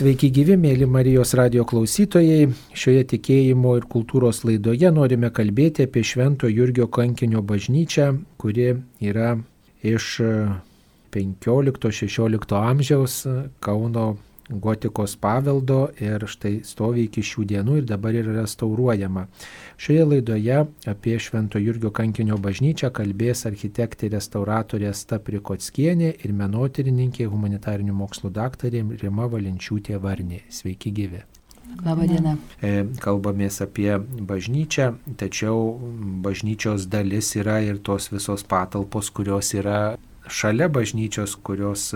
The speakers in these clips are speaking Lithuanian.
Sveiki gyvi, mėly Marijos radio klausytojai. Šioje tikėjimo ir kultūros laidoje norime kalbėti apie Švento Jurgio kankinio bažnyčią, kuri yra iš 15-16 amžiaus Kauno gotikos paveldo ir štai stovi iki šių dienų ir dabar yra restauruojama. Šioje laidoje apie Švento Jurgio kankinio bažnyčią kalbės architektė restauratorė Staprikotskienė ir menotyrininkė humanitarinių mokslų daktarė Rima Valinčiūtė Varnė. Sveiki gyvi. Labadiena. E, kalbamės apie bažnyčią, tačiau bažnyčios dalis yra ir tos visos patalpos, kurios yra šalia bažnyčios, kurios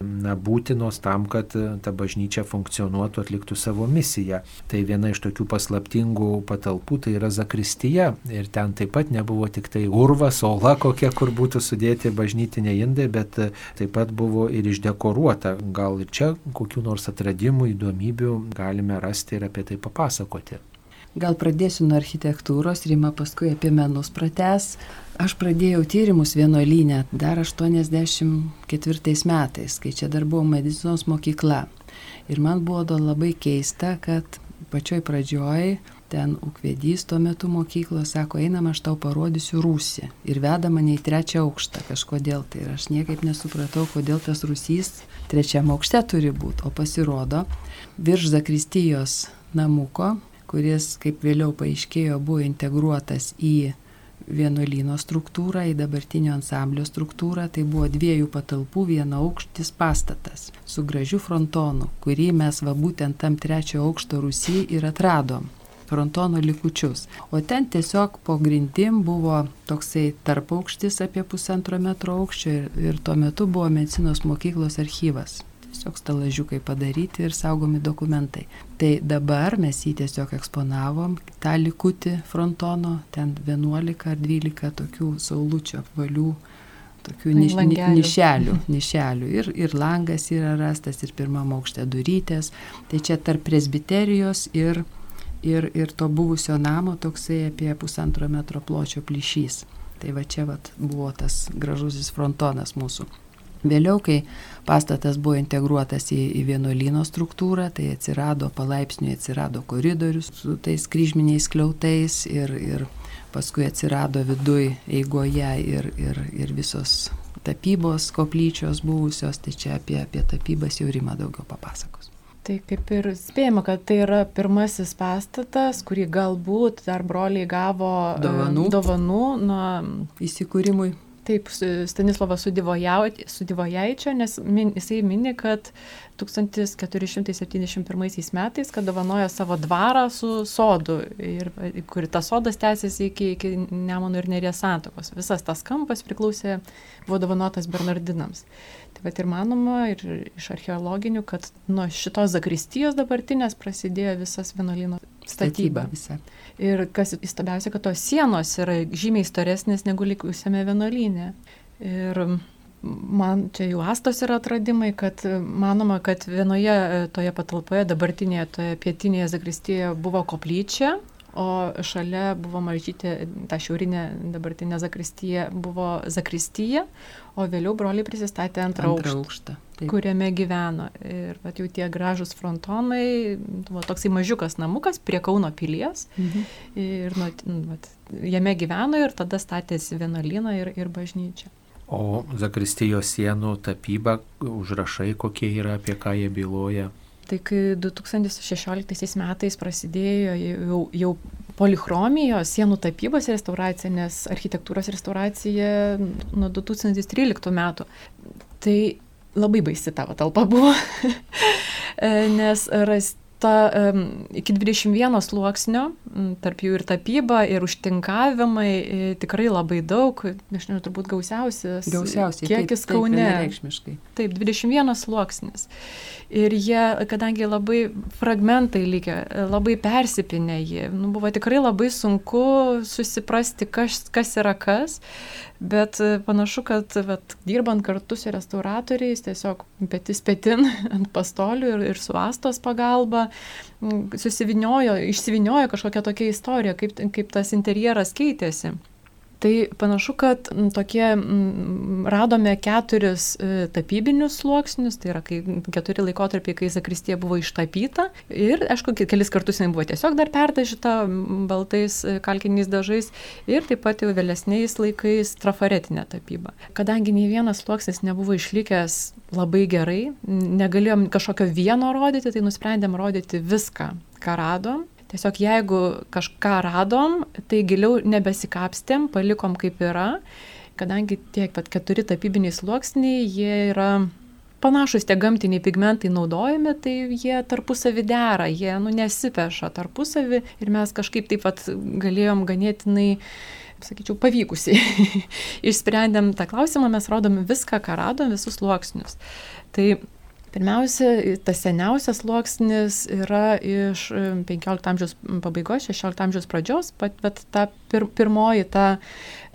na, būtinos tam, kad ta bažnyčia funkcionuotų, atliktų savo misiją. Tai viena iš tokių paslaptingų patalpų tai yra Zakristija ir ten taip pat nebuvo tik tai urvas, ola kokia, kur būtų sudėti bažnytiniai indai, bet taip pat buvo ir išdekoruota. Gal ir čia kokiu nors atradimų, įdomybių galime rasti ir apie tai papasakoti. Gal pradėsiu nuo architektūros, Rima paskui apie menus prates. Aš pradėjau tyrimus vienuolynę dar 84 metais, kai čia dar buvo medicinos mokykla. Ir man buvo labai keista, kad pačioj pradžioj ten ukvedys tuo metu mokyklos sako, einam, aš tau parodysiu rūsį. Ir veda mane į trečią aukštą kažkodėl. Tai ir aš niekaip nesupratau, kodėl tas rūsys trečiam aukšte turi būti. O pasirodo, virš Zakristijos namuko, kuris, kaip vėliau paaiškėjo, buvo integruotas į vienuolyno struktūrą, į dabartinio ansamblio struktūrą. Tai buvo dviejų patalpų viena aukštis pastatas su gražiu frontonu, kurį mes va būtent tam trečio aukšto rusy ir atradom frontono likučius. O ten tiesiog po grindim buvo toksai tarp aukštis apie pusantro metro aukščio ir, ir tuo metu buvo medicinos mokyklos archyvas tiesiog stalažiukai padaryti ir saugomi dokumentai. Tai dabar mes jį tiesiog eksponavom, tą likutį frontono, ten 11 ar 12 tokių saulučio apvalių tokių niš, nišelių. nišelių. Ir, ir langas yra rastas, ir pirmam aukšte durytės. Tai čia tarp presbiterijos ir, ir, ir to buvusio namo toksai apie pusantro metro pločio plyšys. Tai va čia vat, buvo tas gražusis frontonas mūsų. Vėliau, kai pastatas buvo integruotas į, į vienuolyno struktūrą, tai atsirado palaipsniui atsirado koridorius su tais kryžminiais kliautais ir, ir paskui atsirado viduj eigoje ir, ir, ir visos tapybos koplyčios buvusios, tai čia apie, apie tapybas jau Rima daugiau papasakos. Tai kaip ir spėjama, kad tai yra pirmasis pastatas, kurį galbūt dar broliai gavo dovanų, dovanų nuo įsikūrimui Taip, Stanislavas Sudivojaičio, nes min, jisai mini, kad 1471 metais, kad dovanojo savo dvarą su sodu, ir, kur tas sodas tęsiasi iki, iki Nemono ir Nerės santokos. Visas tas kampas priklausė, buvo dovanotas Bernardinams. Tai pat ir manoma, ir iš archeologinių, kad nuo šitos zakristijos dabartinės prasidėjo visas vienuolino statyba. Visa. Ir kas įstabiausia, kad tos sienos yra žymiai storesnės negu likusiame vienuolyne. Ir man čia jau astos yra atradimai, kad manoma, kad vienoje e, toje patalpoje, dabartinėje, toje pietinėje zakristijoje buvo koplyčia, o šalia buvo mažytė, ta šiaurinė dabartinė zakristija buvo zakristija, o vėliau broliai prisistatė antrą, antrą aukštą, aukštą kuriame gyveno. Ir pat jau tie gražus frontonai, buvo toksai mažiukas namukas prie Kauno pilies. Mhm. Ir nu, vat, jame gyveno ir tada statėsi vienuolyną ir, ir bažnyčią. O Zakristijos sienų tapyba, užrašai kokie yra, apie ką jie byloja? Tai kai 2016 metais prasidėjo jau, jau polichromijos sienų tapybos restauracija, nes architektūros restauracija nuo 2013 metų, tai labai baisi tavo talpa buvo, nes rasti ta, iki 21 sluoksnio, tarp jų ir tapyba, ir užtinkavimai, e, tikrai labai daug, nežinau, turbūt gausiausias. Gausiausiai. Kiekis taip, Kaune. Reikšmiškai. Taip, 21 sluoksnis. Ir jie, kadangi labai fragmentai lygia, labai persipinę jie, nu, buvo tikrai labai sunku susiprasti, kas, kas yra kas. Bet e, panašu, kad vat, dirbant kartu su restauratoriais, tiesiog petis petin ant pastolių ir, ir su astos pagalba, susiviniojo, išsiviniojo kažkokia tokia istorija, kaip, kaip tas interjeras keitėsi. Tai panašu, kad tokie radome keturis e, tapybinius sluoksnius, tai yra kai, keturi laikotarpiai, kai Zakristija buvo ištapyta ir, aišku, kelis kartus jinai buvo tiesiog dar perdažyta baltais e, kalkiniais dažais ir taip pat jau vėlesniais laikais trafaretinė tapyba. Kadangi nei vienas sluoksnis nebuvo išlikęs labai gerai, negalėjom kažkokio vieno rodyti, tai nusprendėm rodyti viską, ką radom. Tiesiog jeigu kažką radom, tai giliau nebesikapstėm, palikom kaip yra, kadangi tiek pat keturi tapybiniai sluoksniai, jie yra panašus tie gamtiniai pigmentai naudojami, tai jie tarpusavį dera, jie nu, nesipeša tarpusavį. Ir mes kažkaip taip pat galėjom ganėtinai sakyčiau, pavykusiai. Išsprendėm tą klausimą, mes rodom viską, ką radom, visus sluoksnius. Tai Pirmiausia, tas seniausias sluoksnis yra iš 15 amžiaus pabaigos, 16 amžiaus pradžios, bet, bet ta pir, pirmoji ta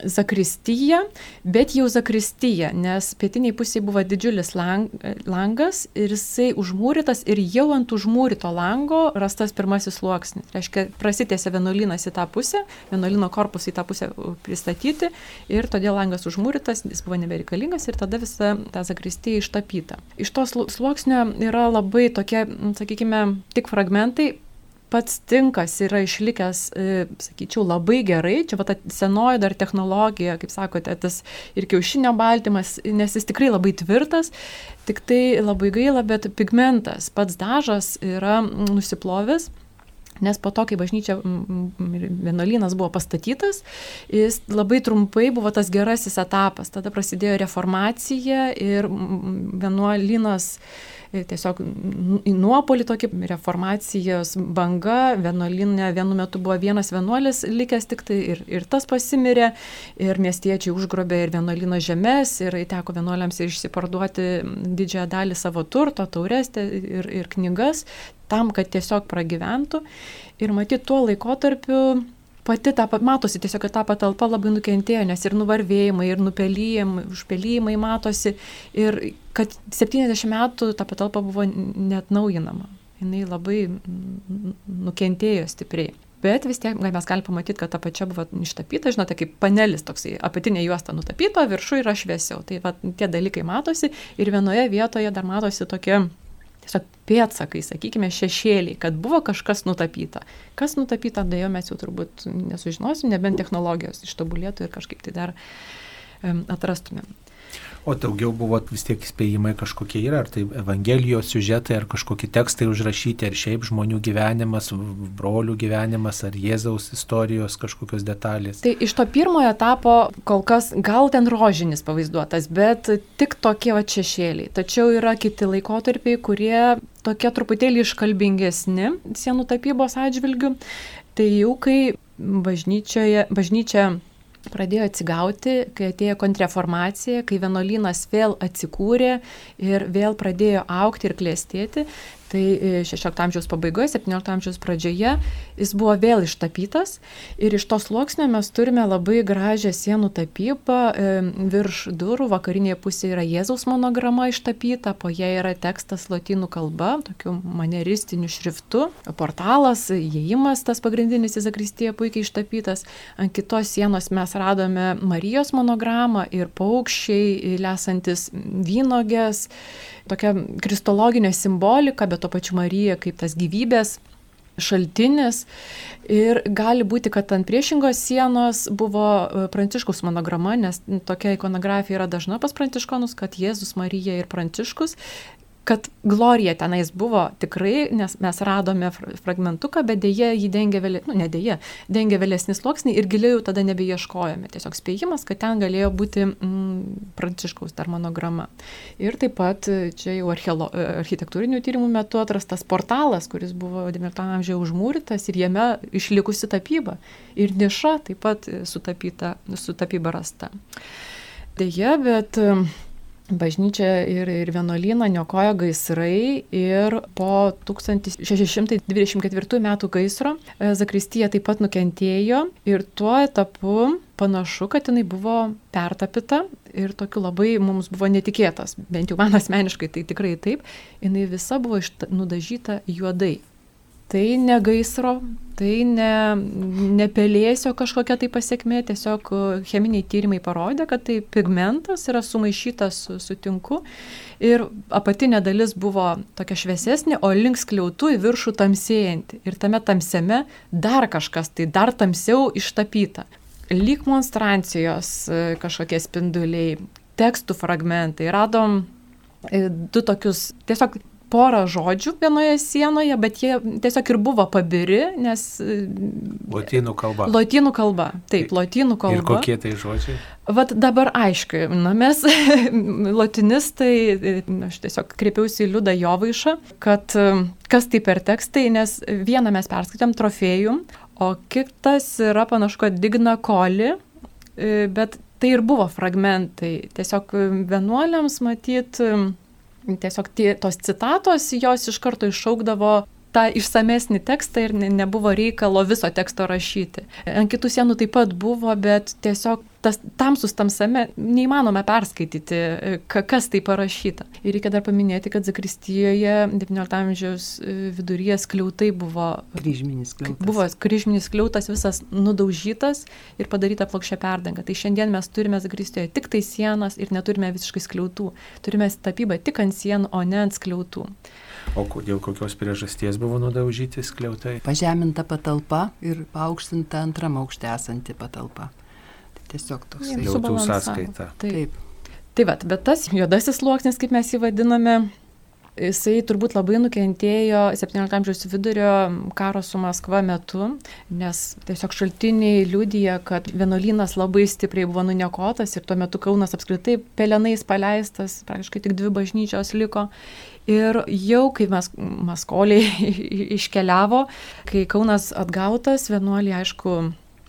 zakristyja, bet jau zakristyja, nes pietiniai pusėje buvo didžiulis lang, langas ir jisai užmūrytas ir jau ant užmūryto lango rastas pirmasis sluoksnis. Reiškia, prasitėsi vienuolynas į tą pusę, vienuolino korpusą į tą pusę pristatyti ir todėl langas užmūrytas, jis buvo nebereikalingas ir tada visa ta zakristyja ištapyta. Iš to sluoksnio yra labai tokie, sakykime, tik fragmentai, pats tinkas yra išlikęs, e, sakyčiau, labai gerai. Čia va ta senoji dar technologija, kaip sakote, tas ir kiaušinio baltymas, nes jis tikrai labai tvirtas, tik tai labai gaila, bet pigmentas, pats dažas yra nusiplovęs. Nes po to, kai bažnyčia, vienuolynas buvo pastatytas, jis labai trumpai buvo tas gerasis etapas. Tada prasidėjo reformacija ir vienuolynas tiesiog į nuopolį tokį reformacijos banga, vienuolinė vienu metu buvo vienas vienuolis likęs tik tai ir, ir tas pasimirė, ir miestiečiai užgrobė ir vienuolino žemės, ir teko vienuoliams išsiparduoti didžiąją dalį savo turto, taurės ir, ir knygas, tam, kad tiesiog pragyventų. Ir matyt, tuo laikotarpiu pati ta, matosi tiesiog, kad ta patalpa labai nukentėjo, nes ir nuvarvėjimai, ir nupelyjimai, užpelyjimai matosi, ir kad 70 metų ta patalpa buvo net naujinama. Jis labai nukentėjo stipriai. Bet vis tiek mes galime pamatyti, kad ta pačia buvo ištapyta, žinote, kaip panelis toksai, apatinė juosta nutapyta, viršų yra šviesiau. Tai va, tie dalykai matosi ir vienoje vietoje dar matosi tokie tiesiog pėtsakai, sakykime, šešėliai, kad buvo kažkas nutapyta. Kas nutapyta, dėjo mes jau turbūt nesužinosim, nebent technologijos ištobulėtų ir kažkaip tai dar um, atrastumėm. O daugiau buvo vis tiek įspėjimai kažkokie yra, ar tai Evangelijos siužetai, ar kažkokie tekstai užrašyti, ar šiaip žmonių gyvenimas, brolių gyvenimas, ar Jėzaus istorijos kažkokios detalės. Tai iš to pirmojo etapo kol kas gal ten rožinis pavaizduotas, bet tik tokie va šešėliai. Tačiau yra kiti laikotarpiai, kurie tokie truputėlį iškalbingesni sienų tapybos atžvilgių. Tai jau kai bažnyčia pradėjo atsigauti, kai atėjo kontrreformacija, kai vienuolynas vėl atsikūrė ir vėl pradėjo aukti ir klėstėti, Tai 16 e, amžiaus pabaigoje, 17 amžiaus pradžioje jis buvo vėl ištapytas ir iš tos sluoksnio mes turime labai gražią sienų tapybą. E, virš durų vakarinėje pusėje yra Jėzaus monograma ištapyta, po ją yra tekstas lotynų kalba, tokiu maneristiniu šriftu. Portalas, įėjimas tas pagrindinis į Zakristiją puikiai ištapytas. Ant kitos sienos mes radome Marijos monogramą ir paukščiai, lesantis vynogės tokia kristologinė simbolika, bet to pačiu Marija kaip tas gyvybės šaltinis. Ir gali būti, kad ant priešingos sienos buvo e, Pranciškus monograma, nes tokia ikonografija yra dažna pas Pranciškonus, kad Jėzus, Marija ir Pranciškus kad glorija tenais buvo tikrai, nes mes radome fragmentuką, bet dėje jį dengia vėlesnis, nu, ne dėje, dengia vėlesnis sluoksnį ir giliau tada nebeieškojame. Tiesiog spėjimas, kad ten galėjo būti mm, pranciškaus dar monograma. Ir taip pat čia jau archeolo, architektūrinių tyrimų metu atrastas portalas, kuris buvo XIX amžiuje užmūrytas ir jame išlikusi tapyba. Ir niša taip pat sutapyta, sutapyba rasta. Deja, bet Bažnyčia ir, ir vienuolyną niokojo gaisrai ir po 1624 metų gaisro e, Zakristija taip pat nukentėjo ir tuo etapu panašu, kad jinai buvo pertapita ir tokiu labai mums buvo netikėtas, bent jau man asmeniškai tai tikrai taip, jinai visa buvo nudažyta juodai. Tai ne gaisro, tai ne, ne pelėsio kažkokia tai pasiekmė, tiesiog cheminiai tyrimai parodė, kad tai pigmentas yra sumaišytas su, su tinku ir apatinė dalis buvo tokia šviesesnė, o link skliautų į viršų tamsėjanti. Ir tame tamsiame dar kažkas, tai dar tamsiau ištapyta. Lyg monstrancijos e, kažkokie spinduliai, tekstų fragmentai. Radom e, du tokius, tiesiog porą žodžių vienoje sienoje, bet jie tiesiog ir buvo pabiri, nes... E, lotynų kalba. Lotynų kalba, taip, lotynų kalba. Ir kokie tai žodžiai? Vat dabar aišku, na mes, lotinistai, aš tiesiog kreipiausi į Liudą Jovaišą, kad kas tai per tekstai, nes vieną mes perskaitėm trofėjum, o kitas yra panašu, kad Digna Koli, e, bet tai ir buvo fragmentai. Tiesiog vienuoliams matyt, tiesiog tie, tos citatos jos iš karto iššaukdavo tą išsamesnį tekstą ir ne, nebuvo reikalo viso teksto rašyti. Ant kitų sienų taip pat buvo, bet tiesiog tas tamsus tamsame neįmanoma perskaityti, kas tai parašyta. Ir reikia dar paminėti, kad Zakristijoje XIX amžiaus e, viduryje skliautai buvo. Kryžminis kliautas. Buvo kryžminis kliautas visas nudaužytas ir padaryta plokščia perdanga. Tai šiandien mes turime Zakristijoje tik tai sienas ir neturime visiškai skliautų. Turime tapybą tik ant sienų, o ne ant skliautų. O dėl kokios priežasties buvo nudaužyti skliautai? Pažeminta patalpa ir paaukštinta antram aukšte esanti patalpa. Tiesiog toks skliautų sąskaita. Taip. Tai va, bet tas juodasis sluoksnis, kaip mes jį vadiname, Jisai turbūt labai nukentėjo 17 amžiaus vidurio karo su Maskva metu, nes tiesiog šaltiniai liūdija, kad vienuolynas labai stipriai buvo nunekotas ir tuo metu Kaunas apskritai pelenais paleistas, praktiškai tik dvi bažnyčios liko. Ir jau, kai mes maskoliai iškeliavo, kai Kaunas atgautas, vienuoliai, aišku,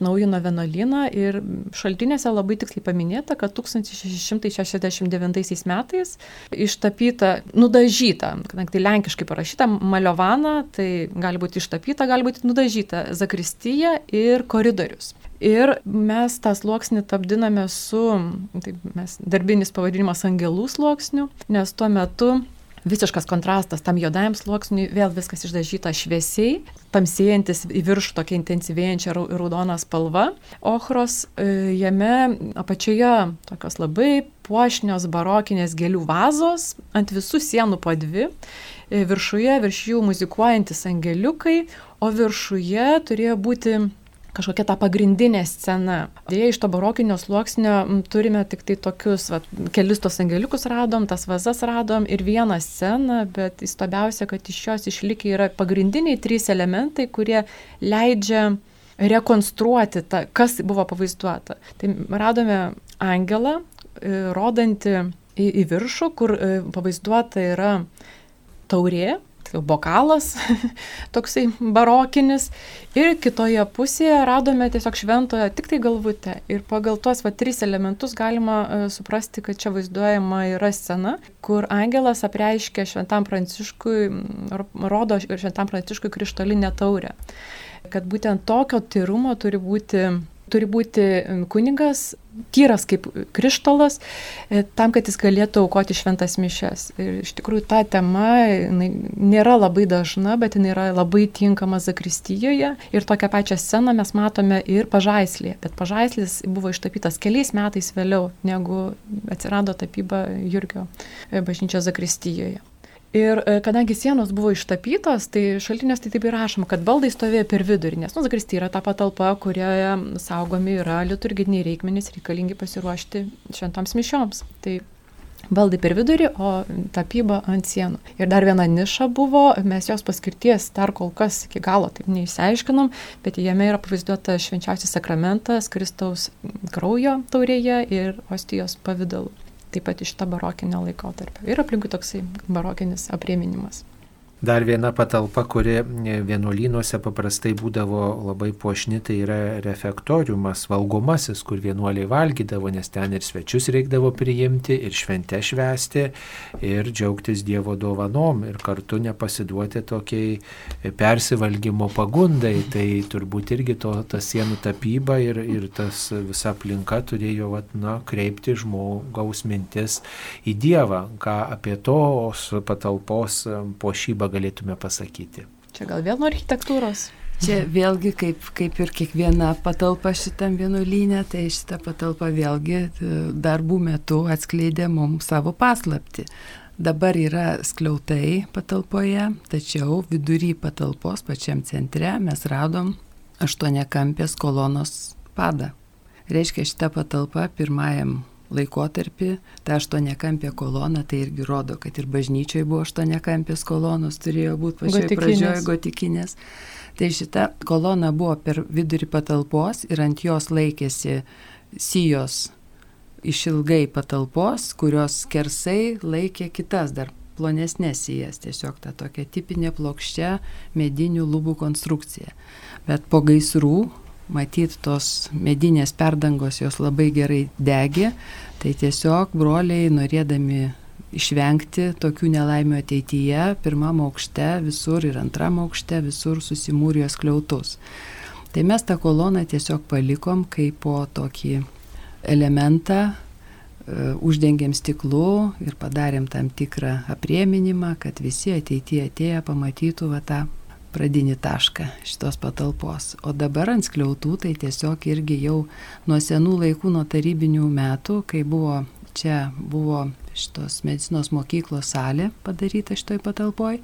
naujino vienuolyną ir šaltinėse labai tiksliai paminėta, kad 1669 metais ištapyta, nudažyta, kadangi tai lenkiškai parašyta, maliovana, tai gali būti ištapyta, gali būti nudažyta zakristija ir koridorius. Ir mes tą sluoksnį tapdiname su, tai mes darbinis pavadinimas angelų sluoksniu, nes tuo metu visiškas kontrastas tam juodajam sluoksniui, vėl viskas išdažyta šviesiai, tamsėjantis į viršų tokia intensyvėjančia raudona spalva. Ochros e, jame apačioje tokios labai puošnios barokinės gėlių vazos, ant visų sienų po dvi, e, viršuje virš jų muzikuojantis angeliukai, o viršuje turėjo būti kažkokia ta pagrindinė scena. Dėja, iš to barokinio sluoksnio turime tik tai tokius, va, kelis tos angeliukus radom, tas vazas radom ir vieną sceną, bet įstabiausia, kad iš jos išlikę yra pagrindiniai trys elementai, kurie leidžia rekonstruoti, tą, kas buvo pavaizduota. Tai radome angelą, e, rodantį į, į viršų, kur e, pavaizduota yra taurė, bokalas, toksai barokinis. Ir kitoje pusėje radome tiesiog šventojo tik tai galvutę. Ir pagal tuos va tris elementus galima uh, suprasti, kad čia vaizduojama yra scena, kur angelas apreiškia šventam pranciškui, rodo šventam pranciškui krištolinę taurę. Kad būtent tokio tyrumo turi būti turi būti kunigas tyras kaip krištolas, e, tam, kad jis galėtų aukoti šventas mišes. Ir iš tikrųjų ta tema nėra labai dažna, bet jinai yra labai tinkama Zakristijoje. Ir tokią pačią sceną mes matome ir pažaislėje. Bet pažaislis buvo ištapytas keliais metais vėliau, negu atsirado tapyba Jurgio e, bažnyčios Zakristijoje. Ir e, kadangi sienos buvo ištapytos, tai šaltinės tai taip ir rašoma, kad baldai stovėjo per vidurį, nes, nu, zakristi yra ta patalpa, kurioje saugomi yra liturginiai reikmenys reikalingi pasiruošti šventoms mišioms. Tai baldai per vidurį, o tapyba ant sienų. Ir dar viena niša buvo, mes jos paskirties dar kol kas iki galo taip neišsiaiškinom, bet jame yra pavaizduota švenčiausias sakramentas Kristaus kraujo taurėje ir ostijos pavydalu taip pat iš to barokinio laikotarpio. Ir aplinkui toksai barokinis aprieminimas. Dar viena patalpa, kuri vienuolynuose paprastai būdavo labai pošni, tai yra refektoriumas, valgomasis, kur vienuoliai valgydavo, nes ten ir svečius reikdavo priimti, ir šventę švesti, ir džiaugtis Dievo dovanom, ir kartu nepasiduoti tokiai persivalgymo pagundai. Tai turbūt irgi to, ta sienų tapyba ir, ir tas visa aplinka turėjo vat, na, kreipti žmogaus mintis į Dievą, ką apie tos patalpos pošybą galėtume pasakyti? Čia gal vėl nuo architektūros? Čia vėlgi, kaip, kaip ir kiekviena patalpa šitam vienuolynė, tai šita patalpa vėlgi e, darbų metu atskleidė mums savo paslapti. Dabar yra skliautai patalpoje, tačiau vidury patalpos pačiam centre mes radom aštuoniakampės kolonos padą. Reiškia, šita patalpa pirmajam laikotarpį, ta aštuoniakampė kolona, tai irgi rodo, kad ir bažnyčioje buvo aštuoniakampės kolonos, turėjo būti pačioje pradžioje gotikinės. Tai šita kolona buvo per vidurį patalpos ir ant jos laikėsi sijos išilgai patalpos, kurios skersai laikė kitas dar plonesnės sijas, tiesiog ta tokia tipinė plokščia medinių lubų konstrukcija. Bet po gaisrų, matyt, tos medinės perdangos jos labai gerai degė, tai tiesiog broliai norėdami išvengti tokių nelaimių ateityje, pirmam aukšte visur ir antram aukšte visur susimūrijo skliautus. Tai mes tą koloną tiesiog palikom kaip po tokį elementą, e, uždengėm stiklu ir padarėm tam tikrą aprieminimą, kad visi ateityje atėję pamatytų va, tą pradinį tašką šitos patalpos. O dabar ant skliautų tai tiesiog irgi jau nuo senų laikų, nuo tarybinių metų, kai buvo čia buvo šitos medicinos mokyklos salė padaryta šitoj patalpoj,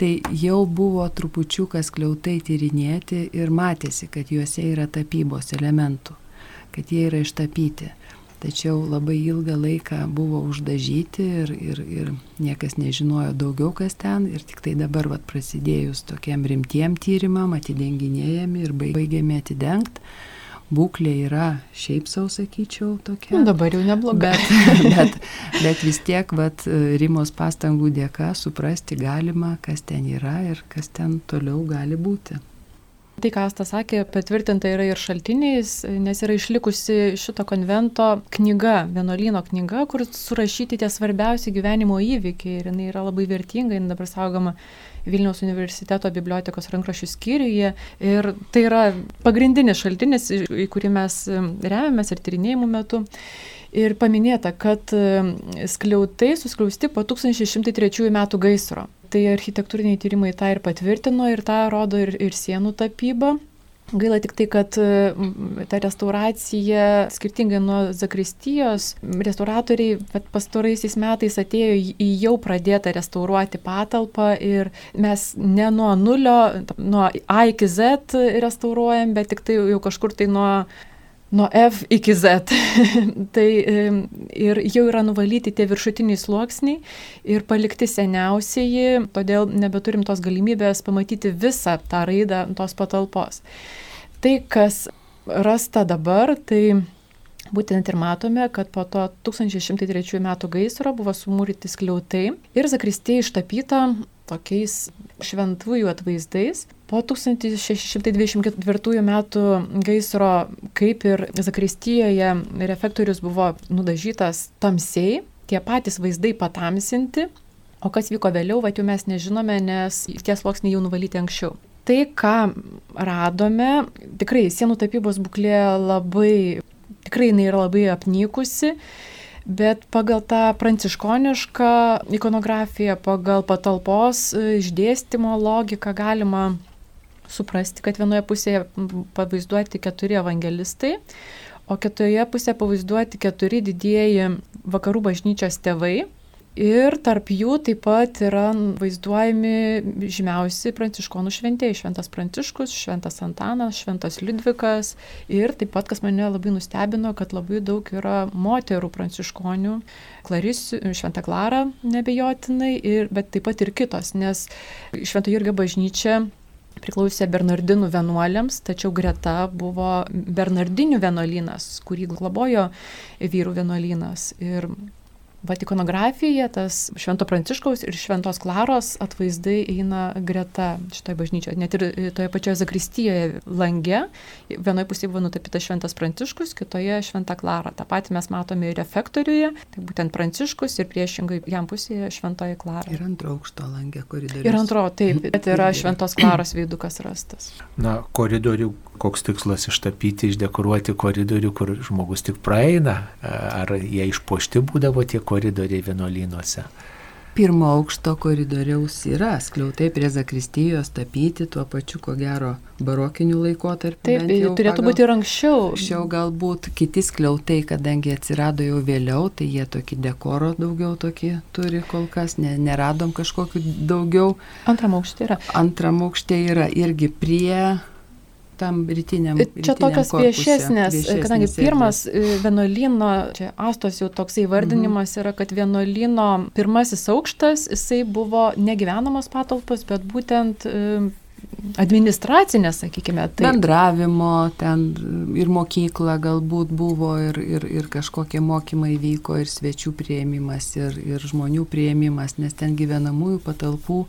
tai jau buvo trupučiukas kliautai tyrinėti ir matėsi, kad juose yra tapybos elementų, kad jie yra ištapyti. Tačiau labai ilgą laiką buvo uždažyti ir, ir, ir niekas nežinojo daugiau, kas ten. Ir tik tai dabar vat, prasidėjus tokiem rimtiem tyrimam atidenginėjami ir baigėme atidengti būklė yra šiaip savo, sakyčiau, tokia. Nu, dabar jau nebloga. Bet, bet, bet vis tiek, vat, Rimos pastangų dėka suprasti galima, kas ten yra ir kas ten toliau gali būti. Tai, ką Asta sakė, patvirtinta yra ir šaltiniais, nes yra išlikusi šito konvento knyga, vienuolyno knyga, kur surašyti tie svarbiausi gyvenimo įvykiai ir jinai yra labai vertinga, jinai dabar saugoma Vilniaus universiteto bibliotekos rankrašių skyriuje. Ir tai yra pagrindinis šaltinis, į kurį mes remiamės ir tyrinėjimų metu. Ir paminėta, kad skliautai suskliausti po 1603 metų gaisro. Tai architektūriniai tyrimai tą ir patvirtino ir tą rodo ir, ir sienų tapyba. Gaila tik tai, kad ta restauracija, skirtingai nuo Zakristijos, restauratoriai pastaraisiais metais atėjo į jau pradėtą restauruoti patalpą ir mes ne nuo nulio, nuo A iki Z restauruojam, bet tik tai jau kažkur tai nuo nuo F iki Z. tai ir jau yra nuvalyti tie viršutiniai sluoksniai ir palikti seniausieji, todėl nebeturim tos galimybės pamatyti visą tą raidą tos patalpos. Tai, kas rasta dabar, tai Būtent ir matome, kad po to 1103 metų gaisro buvo sumūryti skliautai ir zakristė ištapyta tokiais šventųjų atvaizdais. Po 1624 metų gaisro, kaip ir Zakristijoje, refektorius buvo nudažytas tamsiai, tie patys vaizdai patamsinti, o kas vyko vėliau, va jau mes nežinome, nes tie sluoksniai jau nuvalyti anksčiau. Tai, ką radome, tikrai sienų tapybos būklė labai, tikrai jinai yra labai apnykusi bet pagal tą pranciškonišką ikonografiją, pagal patalpos išdėstymo logiką galima suprasti, kad vienoje pusėje pavaizduoti keturi evangelistai, o kitoje pusėje pavaizduoti keturi didieji vakarų bažnyčios tėvai. Ir tarp jų taip pat yra vaizduojami žymiausi pranciškonų šventėjai - Šventas Pranciškus, Šventas Antanas, Šventas Liudvikas. Ir taip pat, kas mane labai nustebino, kad labai daug yra moterų pranciškonių, Klarisių, Šventa Klara nebejotinai, ir, bet taip pat ir kitos, nes Švento Jurgio bažnyčia priklausė Bernardinų vienuoliams, tačiau greta buvo Bernardinių vienuolynas, kurį globojo vyrų vienuolynas. Ir Vat ikonografija, tas Švento Pranciškaus ir Šventos Klaros atvaizdai eina greta šitoje bažnyčioje. Net ir toje pačioje Zakristijoje lange, vienoje pusėje buvo nutapytas Šventas Pranciškus, kitoje Šventa Klara. Ta pati mes matome ir refektoriuje, tai būtent Pranciškus ir priešingai jam pusėje Šventoji Klara. Ir antro aukšto langė koridorius. Ir antro, taip, bet yra Šventos Klaros veidukas rastas. Na, koridorių, koks tikslas ištapyti, išdekoruoti koridorių, kur žmogus tik praeina, ar jie išpošti būdavo tie koridoriai vienuolynuose. pirmo aukšto koridoriaus yra skliautai prie Zakristijos tapyti tuo pačiu, ko gero, barokiniu laikotarpiu. Taip, turėtų pagal, būti ir anksčiau. Anksčiau galbūt kiti skliautai, kadangi atsirado jau vėliau, tai jie tokį dekoro daugiau tokį turi kol kas, ne, neradom kažkokiu daugiau. Antram aukšte yra. Antram aukšte yra irgi prie tam rytiniam. Čia tokios viešesnės, viešesnės, kadangi pirmas e, vienuolino, čia Astos jau toksai vardinimas mhm. yra, kad vienuolino pirmasis aukštas, jisai buvo negyvenamos patalpos, bet būtent e, administracinė, sakykime. Tai... Bendravimo ten ir mokykla galbūt buvo ir, ir, ir kažkokie mokymai vyko ir svečių prieimimas ir, ir žmonių prieimimas, nes ten gyvenamųjų patalpų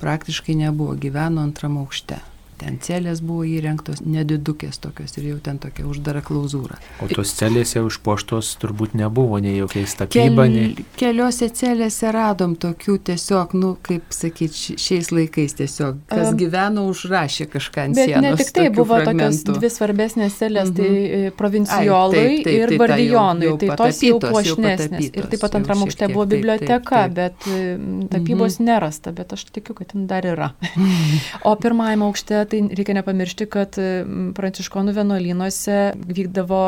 praktiškai nebuvo, gyveno antram aukšte. Ten celės buvo įrengtos, nedidukės tokios ir jau ten tokia uždara klauzūra. O tos celės jau išpoštos turbūt nebuvo nei jokiais tapyba. Kel, nei... Keliose celėse radom tokių tiesiog, nu, kaip sakyti, šiais laikais tiesiog, kas um, gyveno, užrašė kažką ant bet sienos. Ne tik tai buvo fragmentų. tokios dvi svarbesnės celės, mm -hmm. tai mhm. provinciolai Ai, taip, taip, ir tai bardijonai, tai, tai tos jau puošnesnės. Ir taip pat antram aukšte buvo biblioteka, taip, taip, taip. bet tapybos mm -hmm. nerasta, bet aš tikiu, kad ten dar yra. o pirmajame aukšte tai reikia nepamiršti, kad pranciškonų vienuolynuose vykdavo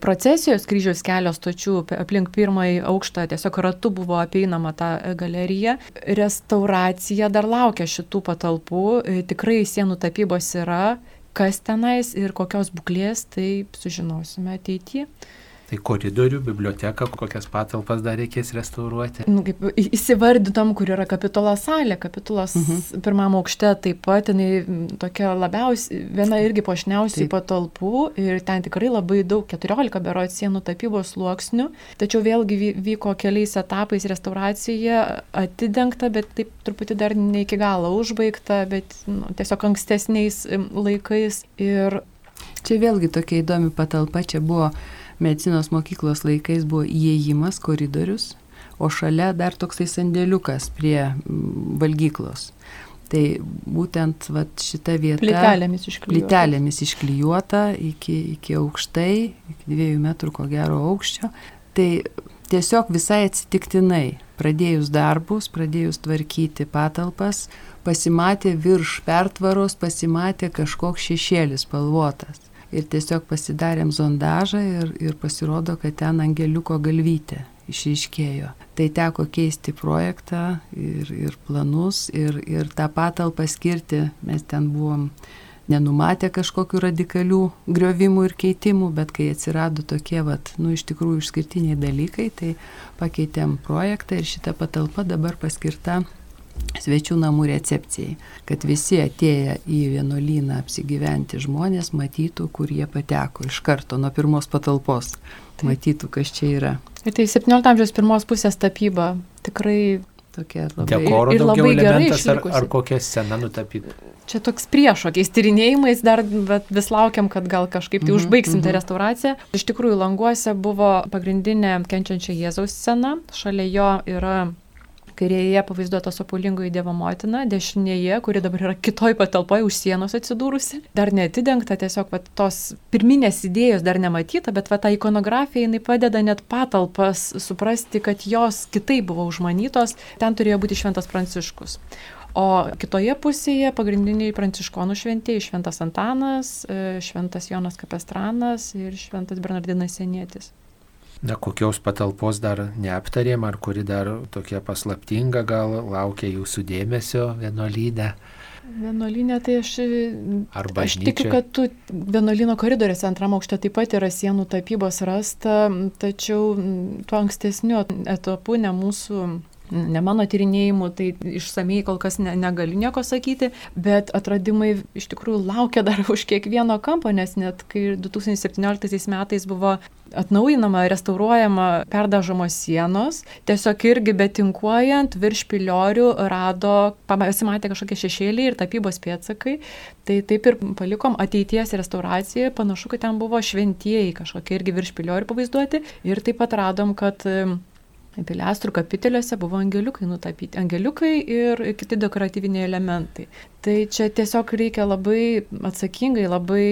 procesijos kryžiaus kelio stočių aplink pirmąjį aukštą tiesiog ratu buvo apeinama ta galerija. Restauracija dar laukia šitų patalpų, e, tikrai sienų tapybos yra, kas tenais ir kokios būklės, tai sužinosime ateityje. Tai koridorių, biblioteka, kokias patalpas dar reikės restauruoti? Nu, kaip įsivardytom, kur yra kapitulo salė. Kapitulos uh mhm. -huh. pirmam aukšte taip pat, jinai tokia labiausiai, viena irgi pošniausiai taip. patalpų ir ten tikrai labai daug, 14 berot sienų tapybos sluoksnių. Tačiau vėlgi vyko keliais etapais restauracija atidengta, bet taip truputį dar ne iki galo užbaigta, bet nu, tiesiog ankstesniais laikais. Ir Čia vėlgi tokia įdomi patalpa, čia buvo medicinos mokyklos laikais buvo įėjimas, koridorius, o šalia dar toksai sandėliukas prie mm, valgyklos. Tai būtent vat, šita vieta plytelėmis išklijuota, plytelėmis išklijuota iki, iki aukštai, iki dviejų metrų ko gero aukščio. Tai tiesiog visai atsitiktinai, pradėjus darbus, pradėjus tvarkyti patalpas, pasimatė virš pertvaros, pasimatė kažkoks šešėlis spalvotas ir tiesiog pasidarėm zondažą ir, ir pasirodo, kad ten angeliuko galvytė išryškėjo. Tai teko keisti projektą ir, ir planus ir, ir tą patalpą skirti. Mes ten buvom nenumatę kažkokių radikalių griovimų ir keitimų, bet kai atsirado tokie, vat, nu, iš tikrųjų išskirtiniai dalykai, tai pakeitėm projektą ir šita patalpa dabar paskirta svečių namų recepcijai, kad visi atėję į vienuolyną apsigyventi žmonės matytų, kur jie pateko iš karto nuo pirmos patalpos, matytų, kas čia yra. Ir tai 17 amžiaus pirmos pusės tapyba tikrai tokia labai, Dekoro ir labai gerai ar, ar kokia scena nutapyta. Čia toks priešokiais tyrinėjimais dar vis laukiam, kad gal kažkaip tai -hmm, užbaigsim mm -hmm. tą restauraciją. Iš tikrųjų, languose buvo pagrindinė kenčiančia Jėzaus scena, šalia jo yra kairėje pavaizduota sopulingoji Dievo motina, dešinėje, kuri dabar yra kitoj patalpoje už sienos atsidūrusi, dar neatidengta, tiesiog va, tos pirminės idėjos dar nematyta, bet va, ta ikonografija jinai padeda net patalpas suprasti, kad jos kitaip buvo užmanytos, ten turėjo būti šventas pranciškus. O kitoje pusėje pagrindiniai pranciškonų šventieji - šventas Antanas, e, šventas Jonas Kapestranas ir šventas Bernardinas Senietis. Na, kokios patalpos dar neaptarėm, ar kuri dar tokia paslaptinga gal laukia jūsų dėmesio vienuolynė? Vienuolinė, tai aš, Arba aš tikiu, kad tu vienuolino koridoriuose antram aukšte taip pat yra sienų tapybos rasta, tačiau tuo ankstesniu etapu ne mūsų ne mano tyrinėjimų, tai išsamei kol kas ne, negaliu nieko sakyti, bet atradimai iš tikrųjų laukia dar už kiekvieno kampo, nes net kai 2017 metais buvo atnaujinama, restauruojama, perdažomos sienos, tiesiog irgi betinkuojant virš piliorių rado, pasimatė kažkokie šešėliai ir tapybos pėtsakai, tai taip ir palikom ateities restauraciją, panašu, kad ten buvo šventieji kažkokie irgi virš piliorių pavaizduoti. Ir taip pat radom, kad Pilestrų kapiteliuose buvo angeliukai nutapyti, angeliukai ir kiti dekoratyviniai elementai. Tai čia tiesiog reikia labai atsakingai, labai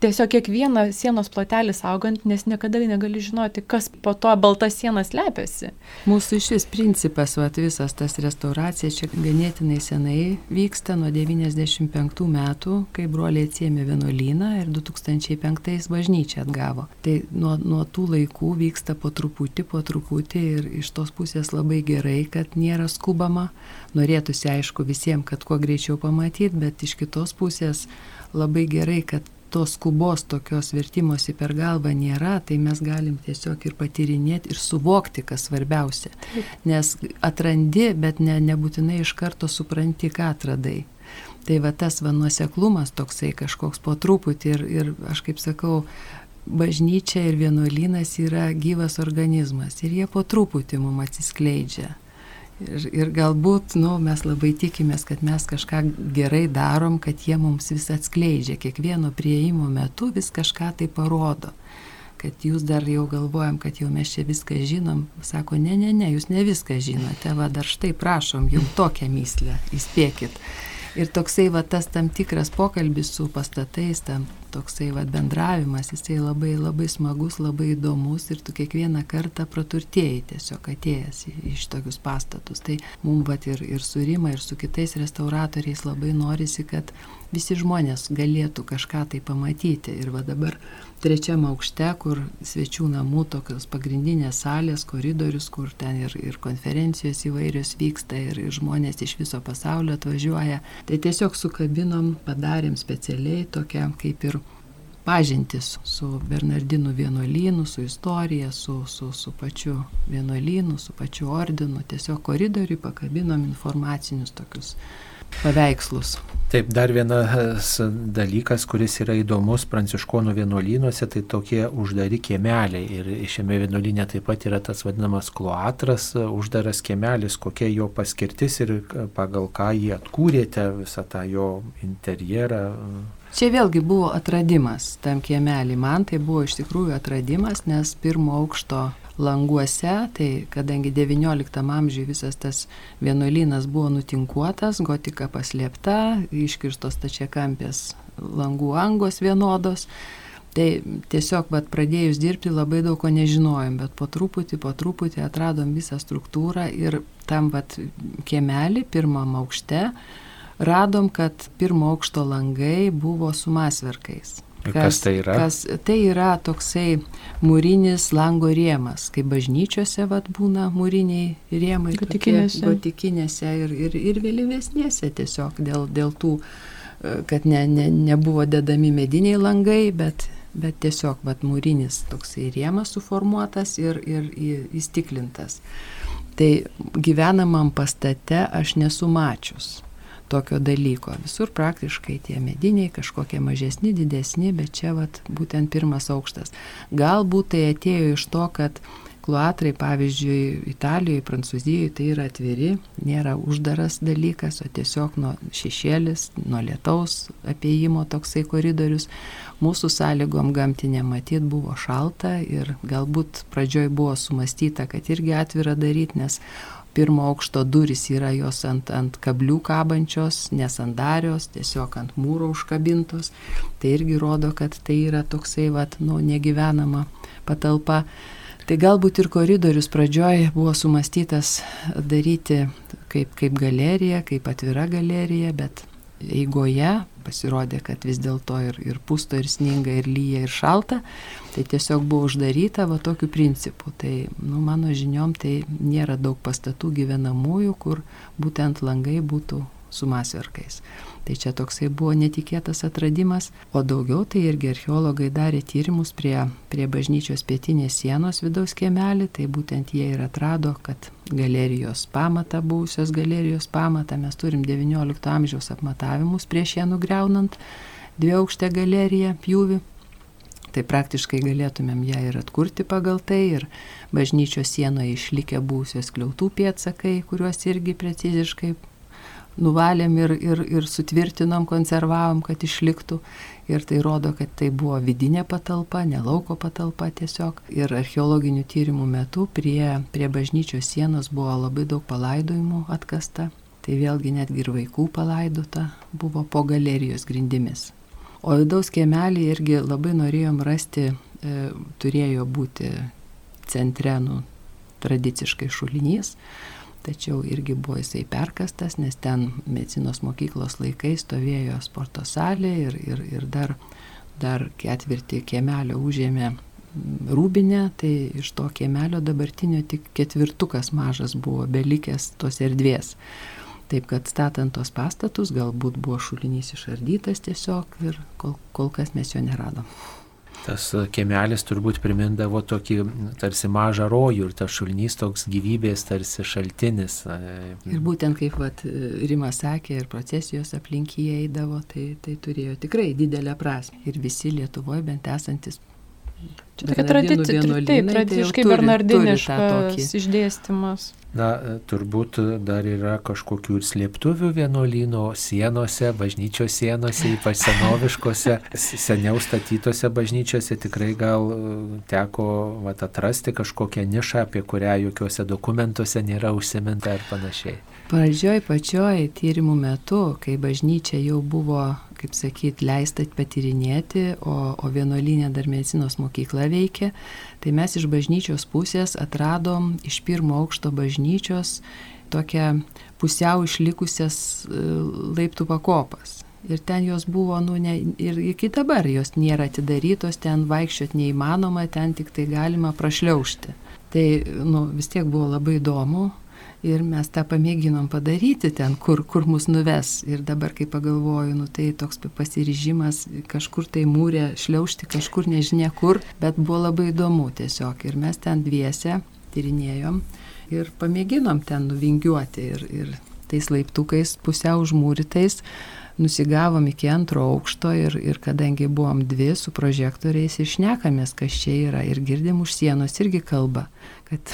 tiesiog kiekvieną sienos plotelį saugant, nes niekada negali žinoti, kas po to balta siena slepiasi. Mūsų šis principas, va, visas tas restauracija čia ganėtinai senai vyksta nuo 95 metų, kai broliai atsiemė vienuolyną ir 2005 bažnyčią atgavo. Tai nuo, nuo tų laikų vyksta po truputį, po truputį ir iš tos pusės labai gerai, kad nėra skubama. Norėtųsi aišku visiems, kad kuo greičiau pamatyti, bet iš kitos pusės labai gerai, kad tos skubos tokios vertimosi per galvą nėra, tai mes galim tiesiog ir patyrinėti ir suvokti, kas svarbiausia. Nes atrandi, bet ne, nebūtinai iš karto supranti, ką atradai. Tai va tas va nuoseklumas toksai kažkoks po truputį ir, ir aš kaip sakau, bažnyčia ir vienuolynas yra gyvas organizmas ir jie po truputį mums atsiskleidžia. Ir, ir galbūt nu, mes labai tikimės, kad mes kažką gerai darom, kad jie mums vis atskleidžia. Kiekvieno prieimo metu vis kažką tai parodo. Kad jūs dar jau galvojam, kad jau mes čia viską žinom. Sako, ne, ne, ne, jūs ne viską žinote. Va dar štai prašom, jums tokią myslę, įspėkit. Ir toksai va tas tam tikras pokalbis su pastatais, tam toksai va bendravimas, jisai labai labai smagus, labai įdomus ir tu kiekvieną kartą praturtėjai tiesiog atėjęs iš tokius pastatus. Tai mums va ir, ir su Rima, ir su kitais restauratoriais labai norisi, kad visi žmonės galėtų kažką tai pamatyti. Ir va dabar trečiam aukšte, kur svečių namų tokios pagrindinės salės, koridorius, kur ten ir, ir konferencijos įvairios vyksta ir, ir žmonės iš viso pasaulio atvažiuoja. Tai tiesiog sukabinom, padarėm specialiai tokią kaip ir pažintis su Bernardinų vienuolynu, su istorija, su, su, su pačiu vienuolynu, su pačiu ordinu. Tiesiog koridoriui pakabinom informacinius tokius paveikslus. Taip, dar vienas dalykas, kuris yra įdomus pranciškonų vienuolynuose, tai tokie uždari kiemeliai. Ir šiame vienuolynė taip pat yra tas vadinamas kloatras, uždaras kiemelis, kokia jo paskirtis ir pagal ką jį atkūrėte, visą tą jo interjerą. Čia vėlgi buvo atradimas tam kiemelį. Man tai buvo iš tikrųjų atradimas, nes pirmo aukšto languose, tai kadangi XIX amžiuje visas tas vienuolynas buvo nutinkuotas, gotika paslėpta, iškirstos tačiakampės langų angos vienodos, Tai tiesiog vat, pradėjus dirbti labai daug ko nežinojom, bet po truputį, po truputį atradom visą struktūrą ir tam vat, kiemelį pirmam aukšte radom, kad pirmo aukšto langai buvo su masverkais. Kas, kas tai yra? Kas, tai yra toksai mūrinis lango rėmas, kaip bažnyčiose vat, būna mūriniai rėmai. Gotikinėse. Gotikinėse ir, ir, ir vėlyvesnėse tiesiog dėl, dėl tų, e, kad ne, ne, nebuvo dedami mediniai langai, bet, bet tiesiog vat, mūrinis toksai rėmas suformuotas ir, ir įstiklintas. Tai gyvenamam pastate aš nesu mačius tokio dalyko. Visur praktiškai tie mediniai, kažkokie mažesni, didesni, bet čia vat, būtent pirmas aukštas. Galbūt tai atėjo iš to, kad kluatrai, pavyzdžiui, Italijoje, Prancūzijoje tai yra atviri, nėra uždaras dalykas, o tiesiog nuo šešėlis, nuo lietaus apieimo toksai koridorius. Mūsų sąlygom gamtinė matyt buvo šalta ir galbūt pradžioj buvo sumastyta, kad irgi atvira daryti, nes pirmo aukšto durys yra jos ant, ant kablių kabančios, nesandarios, tiesiog ant mūro užkabintos. Tai irgi rodo, kad tai yra toksai, vat, nu, negyvenama patalpa. Tai galbūt ir koridorius pradžioje buvo sumastytas daryti kaip, kaip galerija, kaip atvira galerija, bet eigoje pasirodė, kad vis dėlto ir, ir pusto, ir sninga, ir lyja, ir šalta, tai tiesiog buvo uždaryta va tokiu principu. Tai, nu, mano žiniom, tai nėra daug pastatų gyvenamųjų, kur būtent langai būtų su masverkais. Tai čia toksai buvo netikėtas atradimas, o daugiau tai irgi archeologai darė tyrimus prie, prie bažnyčios pietinės sienos vidaus kiemelį, tai būtent jie ir atrado, kad galerijos pamatą, buvusios galerijos pamatą, mes turim XIX amžiaus apmatavimus prieš ją nugriaunant dvi aukštę galeriją pjūvi. Tai praktiškai galėtumėm ją ir atkurti pagal tai ir bažnyčios sienoje išlikę būsios kliautų pėtsakai, kuriuos irgi preciziškai nuvalėm ir, ir, ir sutvirtinom, konservavom, kad išliktų. Ir tai rodo, kad tai buvo vidinė patalpa, ne lauko patalpa tiesiog. Ir archeologinių tyrimų metu prie, prie bažnyčios sienos buvo labai daug palaidojimų atkasta. Tai vėlgi netgi ir vaikų palaidota buvo po galerijos grindimis. O vidaus kiemelį irgi labai norėjom rasti, e, turėjo būti centre, nu, tradiciškai šulinys, tačiau irgi buvo jisai perkastas, nes ten medicinos mokyklos laikai stovėjo sporto salė ir, ir, ir dar, dar ketvirtį kiemelio užėmė rūbinę, tai iš to kiemelio dabartinio tik ketvirtukas mažas buvo belikęs tos erdvės. Taip kad statant tos pastatus galbūt buvo šulinys išardytas tiesiog ir kol, kol kas mes jo neradom tas kiemelis turbūt primindavo tokį tarsi mažą rojų ir tas šulnys toks gyvybės tarsi šaltinis. Ir būtent kaip vat, Rimas sakė, ir procesijos aplinkyje eidavo, tai, tai turėjo tikrai didelę prasme. Ir visi Lietuvoje bent esantis. Čia tokia tradicija, taip, tai tradiciškai tai bernardiniškas išdėstymas. Na, turbūt dar yra kažkokių ir slėptuvių vienuolyno sienose, bažnyčios sienose, ypač senoviškose, seniau statytose bažnyčiose tikrai gal e, teko vat, atrasti kažkokią nišą, apie kurią jokiuose dokumentuose nėra užsiminta ir panašiai. Pradžioj pačioj tyrimų metu, kai bažnyčia jau buvo, kaip sakyt, leista patirinėti, o, o vienuolinė dar medicinos mokykla veikė, tai mes iš bažnyčios pusės atradom iš pirmo aukšto bažnyčios tokią pusiau išlikusias e, laiptų pakopas. Ir ten jos buvo, nu, ne, ir iki dabar jos nėra atidarytos, ten vaikščiot neįmanoma, ten tik tai galima prašliaužti. Tai, nu, vis tiek buvo labai įdomu, Ir mes tą pamėginom padaryti ten, kur, kur mus nuves. Ir dabar, kai pagalvoju, nu, tai toks pasiryžimas kažkur tai mūrė šliaužti, kažkur nežinia kur, bet buvo labai įdomu tiesiog. Ir mes ten dviese tyrinėjom ir pamėginom ten nuvingiuoti. Ir, ir tais laiptukais pusiau užmūrytais nusigavom iki antro aukšto ir, ir kadangi buvom dvi su prožektoriais ir šnekamės, kas čia yra ir girdim už sienos irgi kalba, kad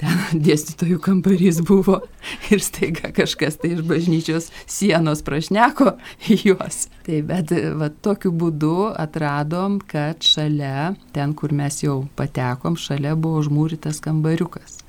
ten dėstytojų kambarys buvo ir staiga kažkas tai iš bažnyčios sienos prašneko juos. Tai bet va, tokiu būdu atradom, kad šalia, ten kur mes jau patekom, šalia buvo užmūrytas kambariukas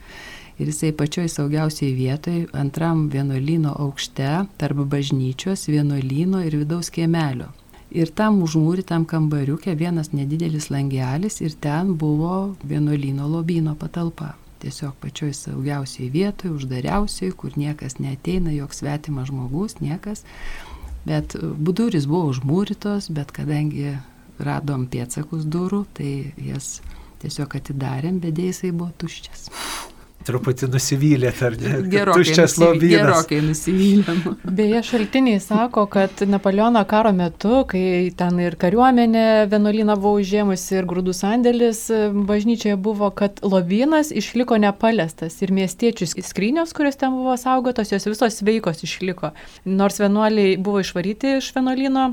ir jisai pačioj saugiausiai vietoj, antram vienuolyno aukšte, tarp bažnyčios, vienuolyno ir vidaus kiemelio. Ir tam užmūrytam kambariukė vienas nedidelis langelis ir ten buvo vienuolyno lobino patalpa. Tiesiog pačioj saugiausiai vietoj, uždariausiai, kur niekas neteina, joks svetimas žmogus, niekas. Bet buduris buvo užmūrytos, bet kadangi radom pėtsakus durų, tai jas tiesiog atidarėm, bet dėjai buvo tuščias truputį nusivylė, ar ne? Gerokai, Tuščias lobynas. Gerokai nusivylėm. Beje, šaltiniai sako, kad Napoleono karo metu, kai ten ir kariuomenė vienuolyną buvo užėmusi ir grūdų sandėlis bažnyčioje buvo, kad lobynas išliko nepalestas ir miestiečių skrynios, kurios ten buvo saugotos, jos visos veikos išliko. Nors vienuoliai buvo išvaryti iš vienuolyno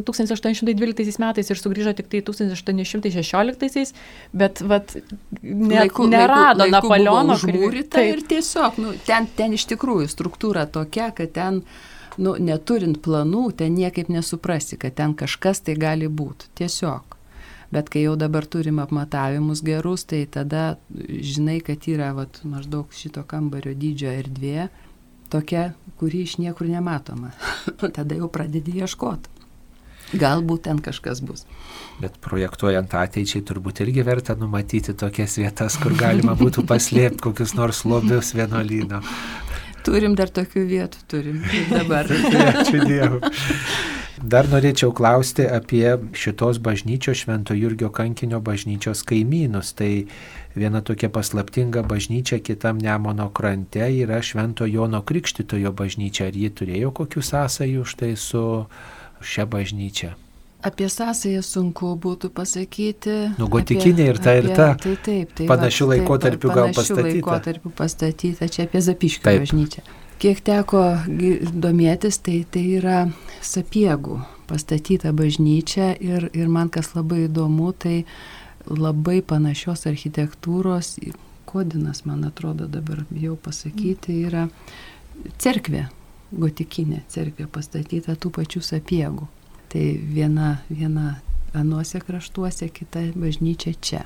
1812 metais ir sugrįžo tik tai 1816, bet vat, ne, laiku, nerado laiku, Napoleono užmūryta ir tiesiog, nu, ten, ten iš tikrųjų struktūra tokia, kad ten, nu, neturint planų, ten niekaip nesuprasi, kad ten kažkas tai gali būti. Tiesiog. Bet kai jau dabar turim apmatavimus gerus, tai tada žinai, kad yra vat, maždaug šito kambario dydžio erdvė, tokia, kuri iš niekur nematoma. tada jau pradedi ieškoti. Galbūt ten kažkas bus. Bet projektuojant ateičiai turbūt irgi verta numatyti tokias vietas, kur galima būtų paslėpti kokius nors lobius vienuolyno. Turim dar tokių vietų, turim dabar. Ačiū Dievui. Dar norėčiau klausti apie šitos bažnyčios Švento Jurgio kankinio bažnyčios kaimynus. Tai viena tokia paslaptinga bažnyčia kitam Nemono krante yra Švento Jono Krikštitojo bažnyčia. Ar ji turėjo kokių sąsajų štai su šią bažnyčią? Apie sąsąją sunku būtų pasakyti. Nu, gotikinė ir ta, ir ta. Tai taip, tai panašių laikotarpių gal pastatyta. Panašių laikotarpių pastatyta, čia apie Zapiškio bažnyčią. Kiek teko domėtis, tai tai yra sapiegų pastatyta bažnyčia ir, ir man kas labai įdomu, tai labai panašios architektūros, kodinas, man atrodo dabar jau pasakyti, yra cerkvė gotikinė cerkvė pastatyta tų pačių sapiegų. Tai viena, viena anuose kraštuose, kita bažnyčia čia.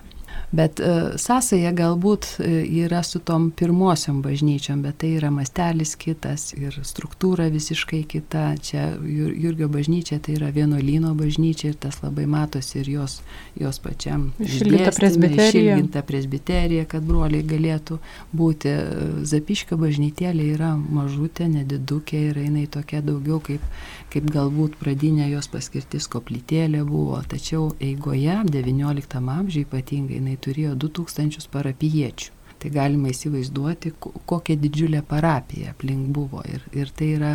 Bet e, sąsaja galbūt e, yra su tom pirmosiom bažnyčiom, bet tai yra mastelis kitas ir struktūra visiškai kita. Čia Jurgio bažnyčia tai yra vienuolyno bažnyčia ir tas labai matosi ir jos, jos pačiam. Išilginta presbiterija. Išilginta presbiterija, kad broliai galėtų būti. Zapiškio bažnytėlė yra mažutė, nedidukė ir jinai tokia daugiau kaip, kaip galbūt pradinė jos paskirtis koplytėlė buvo. Tačiau eigoje, XIX amžiuje ypatingai, jinai turėjo 2000 parapiečių. Tai galima įsivaizduoti, kokia didžiulė parapija aplink buvo. Ir, ir tai yra,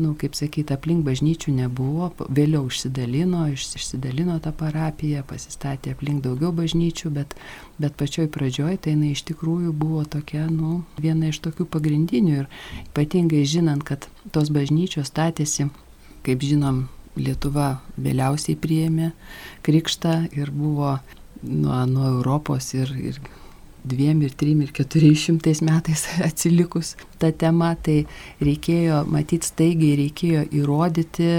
nu, kaip sakyti, aplink bažnyčių nebuvo, vėliau išsidalino, išsidalino tą parapiją, pasistatė aplink daugiau bažnyčių, bet, bet pačioj pradžioj tai jinai iš tikrųjų buvo tokia, nu, viena iš tokių pagrindinių ir ypatingai žinant, kad tos bažnyčios statėsi, kaip žinom, Lietuva vėliausiai priėmė krikštą ir buvo nuo, nuo Europos ir, ir dviem ir trim ir keturiais šimtais metais atsilikus ta tema, tai reikėjo, matyt, staigiai reikėjo įrodyti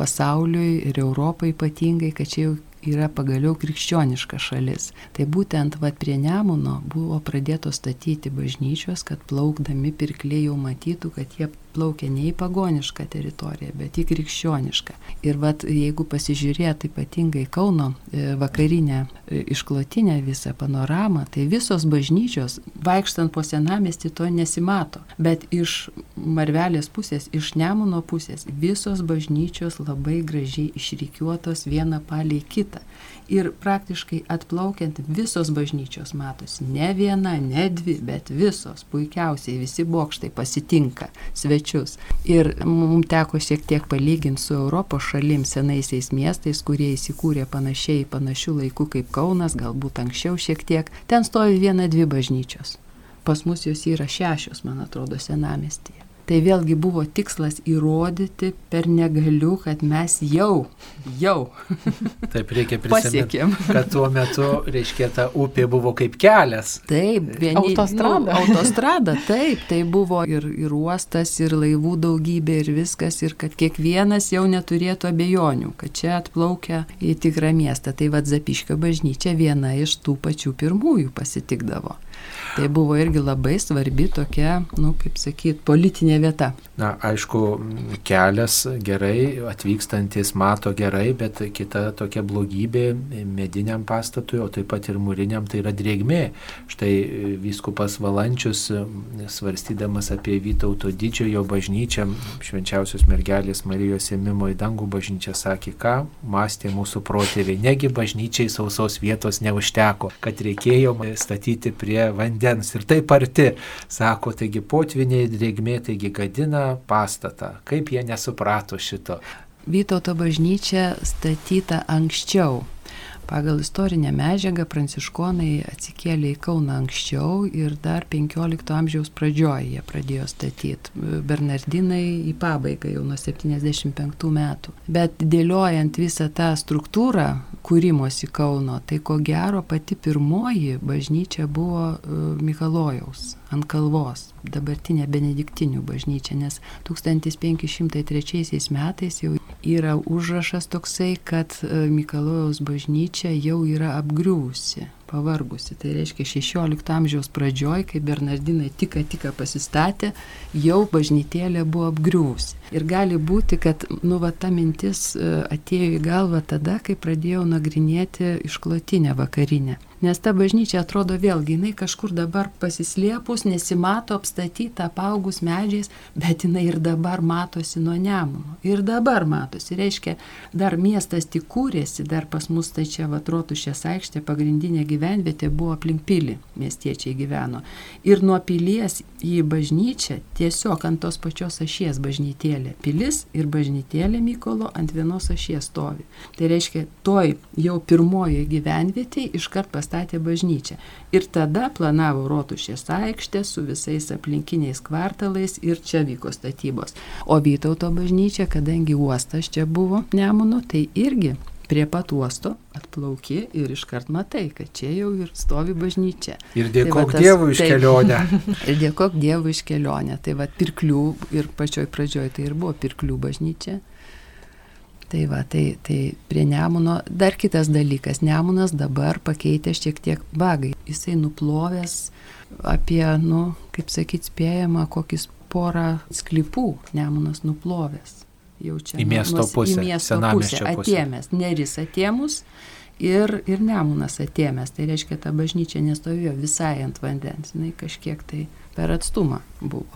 pasauliui ir Europai ypatingai, kad čia jau yra pagaliau krikščioniška šalis. Tai būtent vat prie Nemuno buvo pradėtos statyti bažnyčios, kad plaukdami pirkliai jau matytų, kad jie plaukia ne į pagonišką teritoriją, bet į krikščionišką. Ir vat, jeigu pasižiūrėt ypatingai Kauno e, vakarinę e, išklotinę visą panoramą, tai visos bažnyčios, vaikštant po senamestį, to nesimato. Bet iš Marvelės pusės, iš Nemuno pusės, visos bažnyčios labai gražiai išrikiuotos viena palei kitą ir praktiškai atplaukiant visos bažnyčios matosi. Ne viena, ne dvi, bet visos puikiausiai visi bokštai pasitinka svečius. Ir mums teko šiek tiek palyginti su Europos šalim senaisiais miestais, kurie įsikūrė panašiai panašių laikų kaip Kaunas, galbūt anksčiau šiek tiek. Ten stovi viena, dvi bažnyčios. Pas mus jos yra šešios, man atrodo, senamestyje. Tai vėlgi buvo tikslas įrodyti per negaliu, kad mes jau, jau. Taip, reikia prisiminti, kad tuo metu, reiškia, ta upė buvo kaip kelias. Taip, vieni, autostrada. Nu, autostrada, taip, tai buvo ir, ir uostas, ir laivų daugybė, ir viskas, ir kad kiekvienas jau neturėtų abejonių, kad čia atplaukia į tikrą miestą. Tai vad Zapiškio bažnyčia viena iš tų pačių pirmųjų pasitikdavo. Tai buvo irgi labai svarbi tokia, nu, kaip sakyt, politinė vieta. Na, aišku, kelias gerai, atvykstantis mato gerai, bet kita tokia blogybė mediniam pastatui, o taip pat ir mūriniam, tai yra drėgmė. Štai vyskupas Valančius, svarstydamas apie Vytauto didžiojo bažnyčią, švenčiausios mergelės Marijos ėmimo į dangų bažnyčią, sakė, ką mąstė mūsų protėviai. Negi bažnyčiai sausos vietos neužteko, kad reikėjo statyti prie vandens ir taip arti, sako, taigi potviniai drėgmė, taigi gadina pastatą. Kaip jie nesuprato šito? Vytauto bažnyčia statyta anksčiau. Pagal istorinę medžiagą pranciškonai atsikėlė į Kauną anksčiau ir dar 15 amžiaus pradžioje jie pradėjo statyti. Bernardinai į pabaigą jau nuo 75 metų. Bet dėliojant visą tą struktūrą kūrimosi Kauno, tai ko gero pati pirmoji bažnyčia buvo e, Mikalojaus ant kalvos, dabartinė benediktinių bažnyčia, nes 1503 metais jau yra užrašas toksai, kad e, Mikalojaus bažnyčia jau yra apgriūsi pavargusi. Tai reiškia 16 amžiaus pradžioj, kai Bernardinai tik tik pasistatė, jau bažnytėlė buvo apgriūsi. Ir gali būti, kad nu, va, ta mintis e, atėjo į galvą tada, kai pradėjau nagrinėti išklotinę vakarinę. Nes ta bažnyčia atrodo vėlgi, jinai kažkur dabar pasislėpus, nesimato apstatyta, apaugus medžiais, bet jinai ir dabar matosi nuo nemuno. Ir dabar matosi. Reiškia, dar miestas tik kūrėsi, dar pas mus tai čia vatrotušės aikštė, pagrindinė gyvenvietė buvo aplink pilį, miestiečiai gyveno. Ir nuo pilies į bažnyčią tiesiog ant tos pačios ašies bažnytėlė. Pilis ir bažnytėlė Mykolo ant vienos ašies stovi. Tai reiškia, toj jau pirmojoje gyvenvietėje iškart pas pastatė bažnyčią. Ir tada planavo Rotušės aikštę su visais aplinkiniais kvartalais ir čia vyko statybos. O Vytauto bažnyčia, kadangi uostas čia buvo Nemuno, tai irgi prie pat uosto atplauki ir iškart matai, kad čia jau ir stovi bažnyčia. Ir dėkok tai tas, Dievui iš kelionę. ir dėkok Dievui iš kelionę. Tai va pirklių ir pačioj pradžioj tai ir buvo pirklių bažnyčia. Tai va, tai, tai prie Nemuno dar kitas dalykas. Nemunas dabar pakeitė šiek tiek bagai. Jisai nuplovęs apie, nu, kaip sakyt, spėjama, kokis porą sklypų Nemunas nuplovęs. Jau čia. Į miesto pusę. Į miesto pusę. Atėmęs. Neris atėmus ir, ir Nemunas atėmęs. Tai reiškia, ta bažnyčia nestovėjo visai ant vandens. Jis kažkiek tai per atstumą buvo.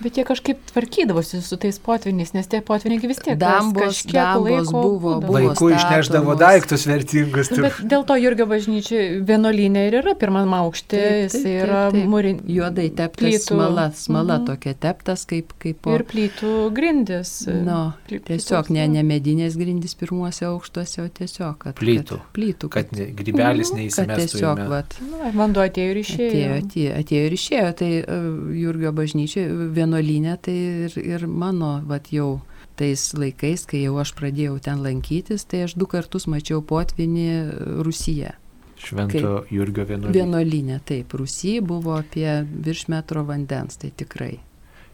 Bet jie kažkaip tvarkydavosi su tais potviniais, nes tie potviniai vis tiek dambos, dambos buvo, buvo. Vaikų išneždavo daiktus vertingus. Nu, bet dėl to Jurgio bažnyčia vienolinė ir yra pirmam aukštė, jis yra mūrin. Juodai teptas plytų. smala, smala mhm. tokia teptas kaip... kaip po... Ir plytų grindis. No, tiesiog ne, ne medinės grindis pirmuose aukštuose, o tiesiog, kad... Plytų. Kad, plytų. Kad, kad grybelis mhm. neįsimestų. Tiesiog, vat. Nu, vanduo atėjo ir išėjo. Atėjo, atėjo, atėjo ir išėjo. Tai uh, Jurgio bažnyčia vienolinė vienuolinė, tai ir, ir mano, vat jau tais laikais, kai jau aš pradėjau ten lankytis, tai aš du kartus mačiau potvinį Rusiją. Švento Jurgio vienuolinė. Vienuolinė, taip, Rusija buvo apie virš metro vandens, tai tikrai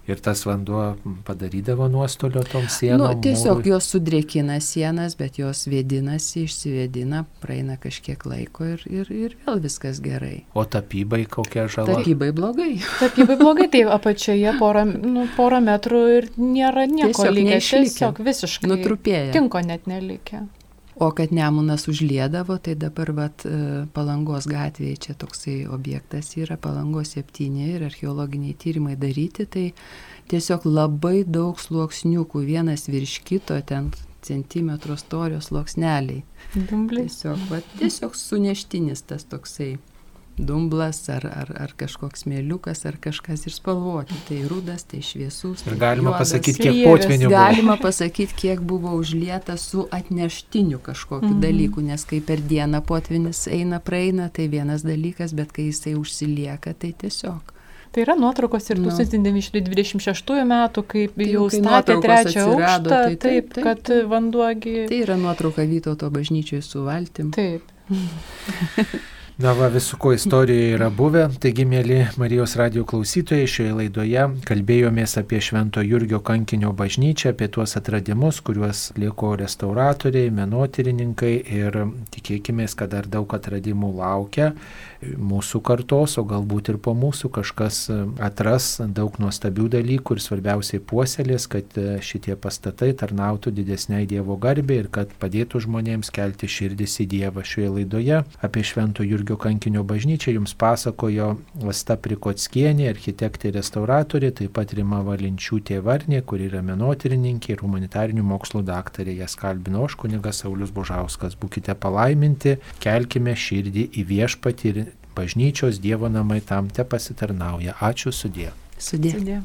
ir tas vanduo padarydavo nuostolio tom sienom. Nu, tiesiog mūrui. jos sudrėkina sienas, bet jos vėdinasi, išsivedina, praeina kažkiek laiko ir, ir, ir vėl viskas gerai. O tapybai kokia žala? Tapybai blogai. Tapybai blogai, tai apačioje porą, nu, porą metrų ir nėra nieko likęs. Tiesiog visiškai. Nutrupėję. Tinko net nelikė. O kad Nemunas užliedavo, tai dabar vat, e, Palangos gatvėje čia toksai objektas yra, Palangos 7 ir archeologiniai tyrimai daryti, tai tiesiog labai daug sluoksniukų, vienas virš kito, ten centimetro storio sluoksneliai. Dumbliai. Tiesiog, vat, tiesiog suneštinis tas toksai dumblas ar, ar, ar kažkoks mėliukas ar kažkas ir spalvoti. Tai rudas, tai šviesus. Tai ir galima juodas, pasakyti, kiek potvinių buvo. Galima pasakyti, kiek buvo užlieta su atneštiniu kažkokiu mm -hmm. dalyku, nes kai per dieną potvinis eina, praeina, tai vienas dalykas, bet kai jisai užsilieka, tai tiesiog. Tai yra nuotraukos ir 1926 nu. metų, kaip tai jau kai statė trečią aukštą, tai taip, taip, taip, kad vanduogi. Tai yra nuotrauka Vytauto bažnyčioje su valtim. Taip. Na va, visų ko istorijoje yra buvę. Taigi, mėly Marijos radio klausytojai, šioje laidoje kalbėjomės apie Švento Jurgio kankinio bažnyčią, apie tuos atradimus, kuriuos lieko restauratoriai, menotyrininkai ir tikėkime, kad dar daug atradimų laukia mūsų kartos, o galbūt ir po mūsų kažkas atras daug nuostabių dalykų ir svarbiausiai puoselės, kad šitie pastatai tarnautų didesniai Dievo garbė ir kad padėtų žmonėms kelti širdis į Dievą šioje laidoje apie Švento Jurgio Jurgio kankinio bažnyčią jums pasakojo Vasta Prikotskienė, architektė restauratorė, taip pat Rima Valinčiūtė Varnė, kuri yra menotyrininkė ir humanitarinių mokslų daktarė. Jas kalbino aš, kunigas Saulis Bužauskas. Būkite palaiminti, kelkime širdį į viešpatį ir bažnyčios Dievo namai tam te pasitarnauja. Ačiū sudė. Sudė. sudė.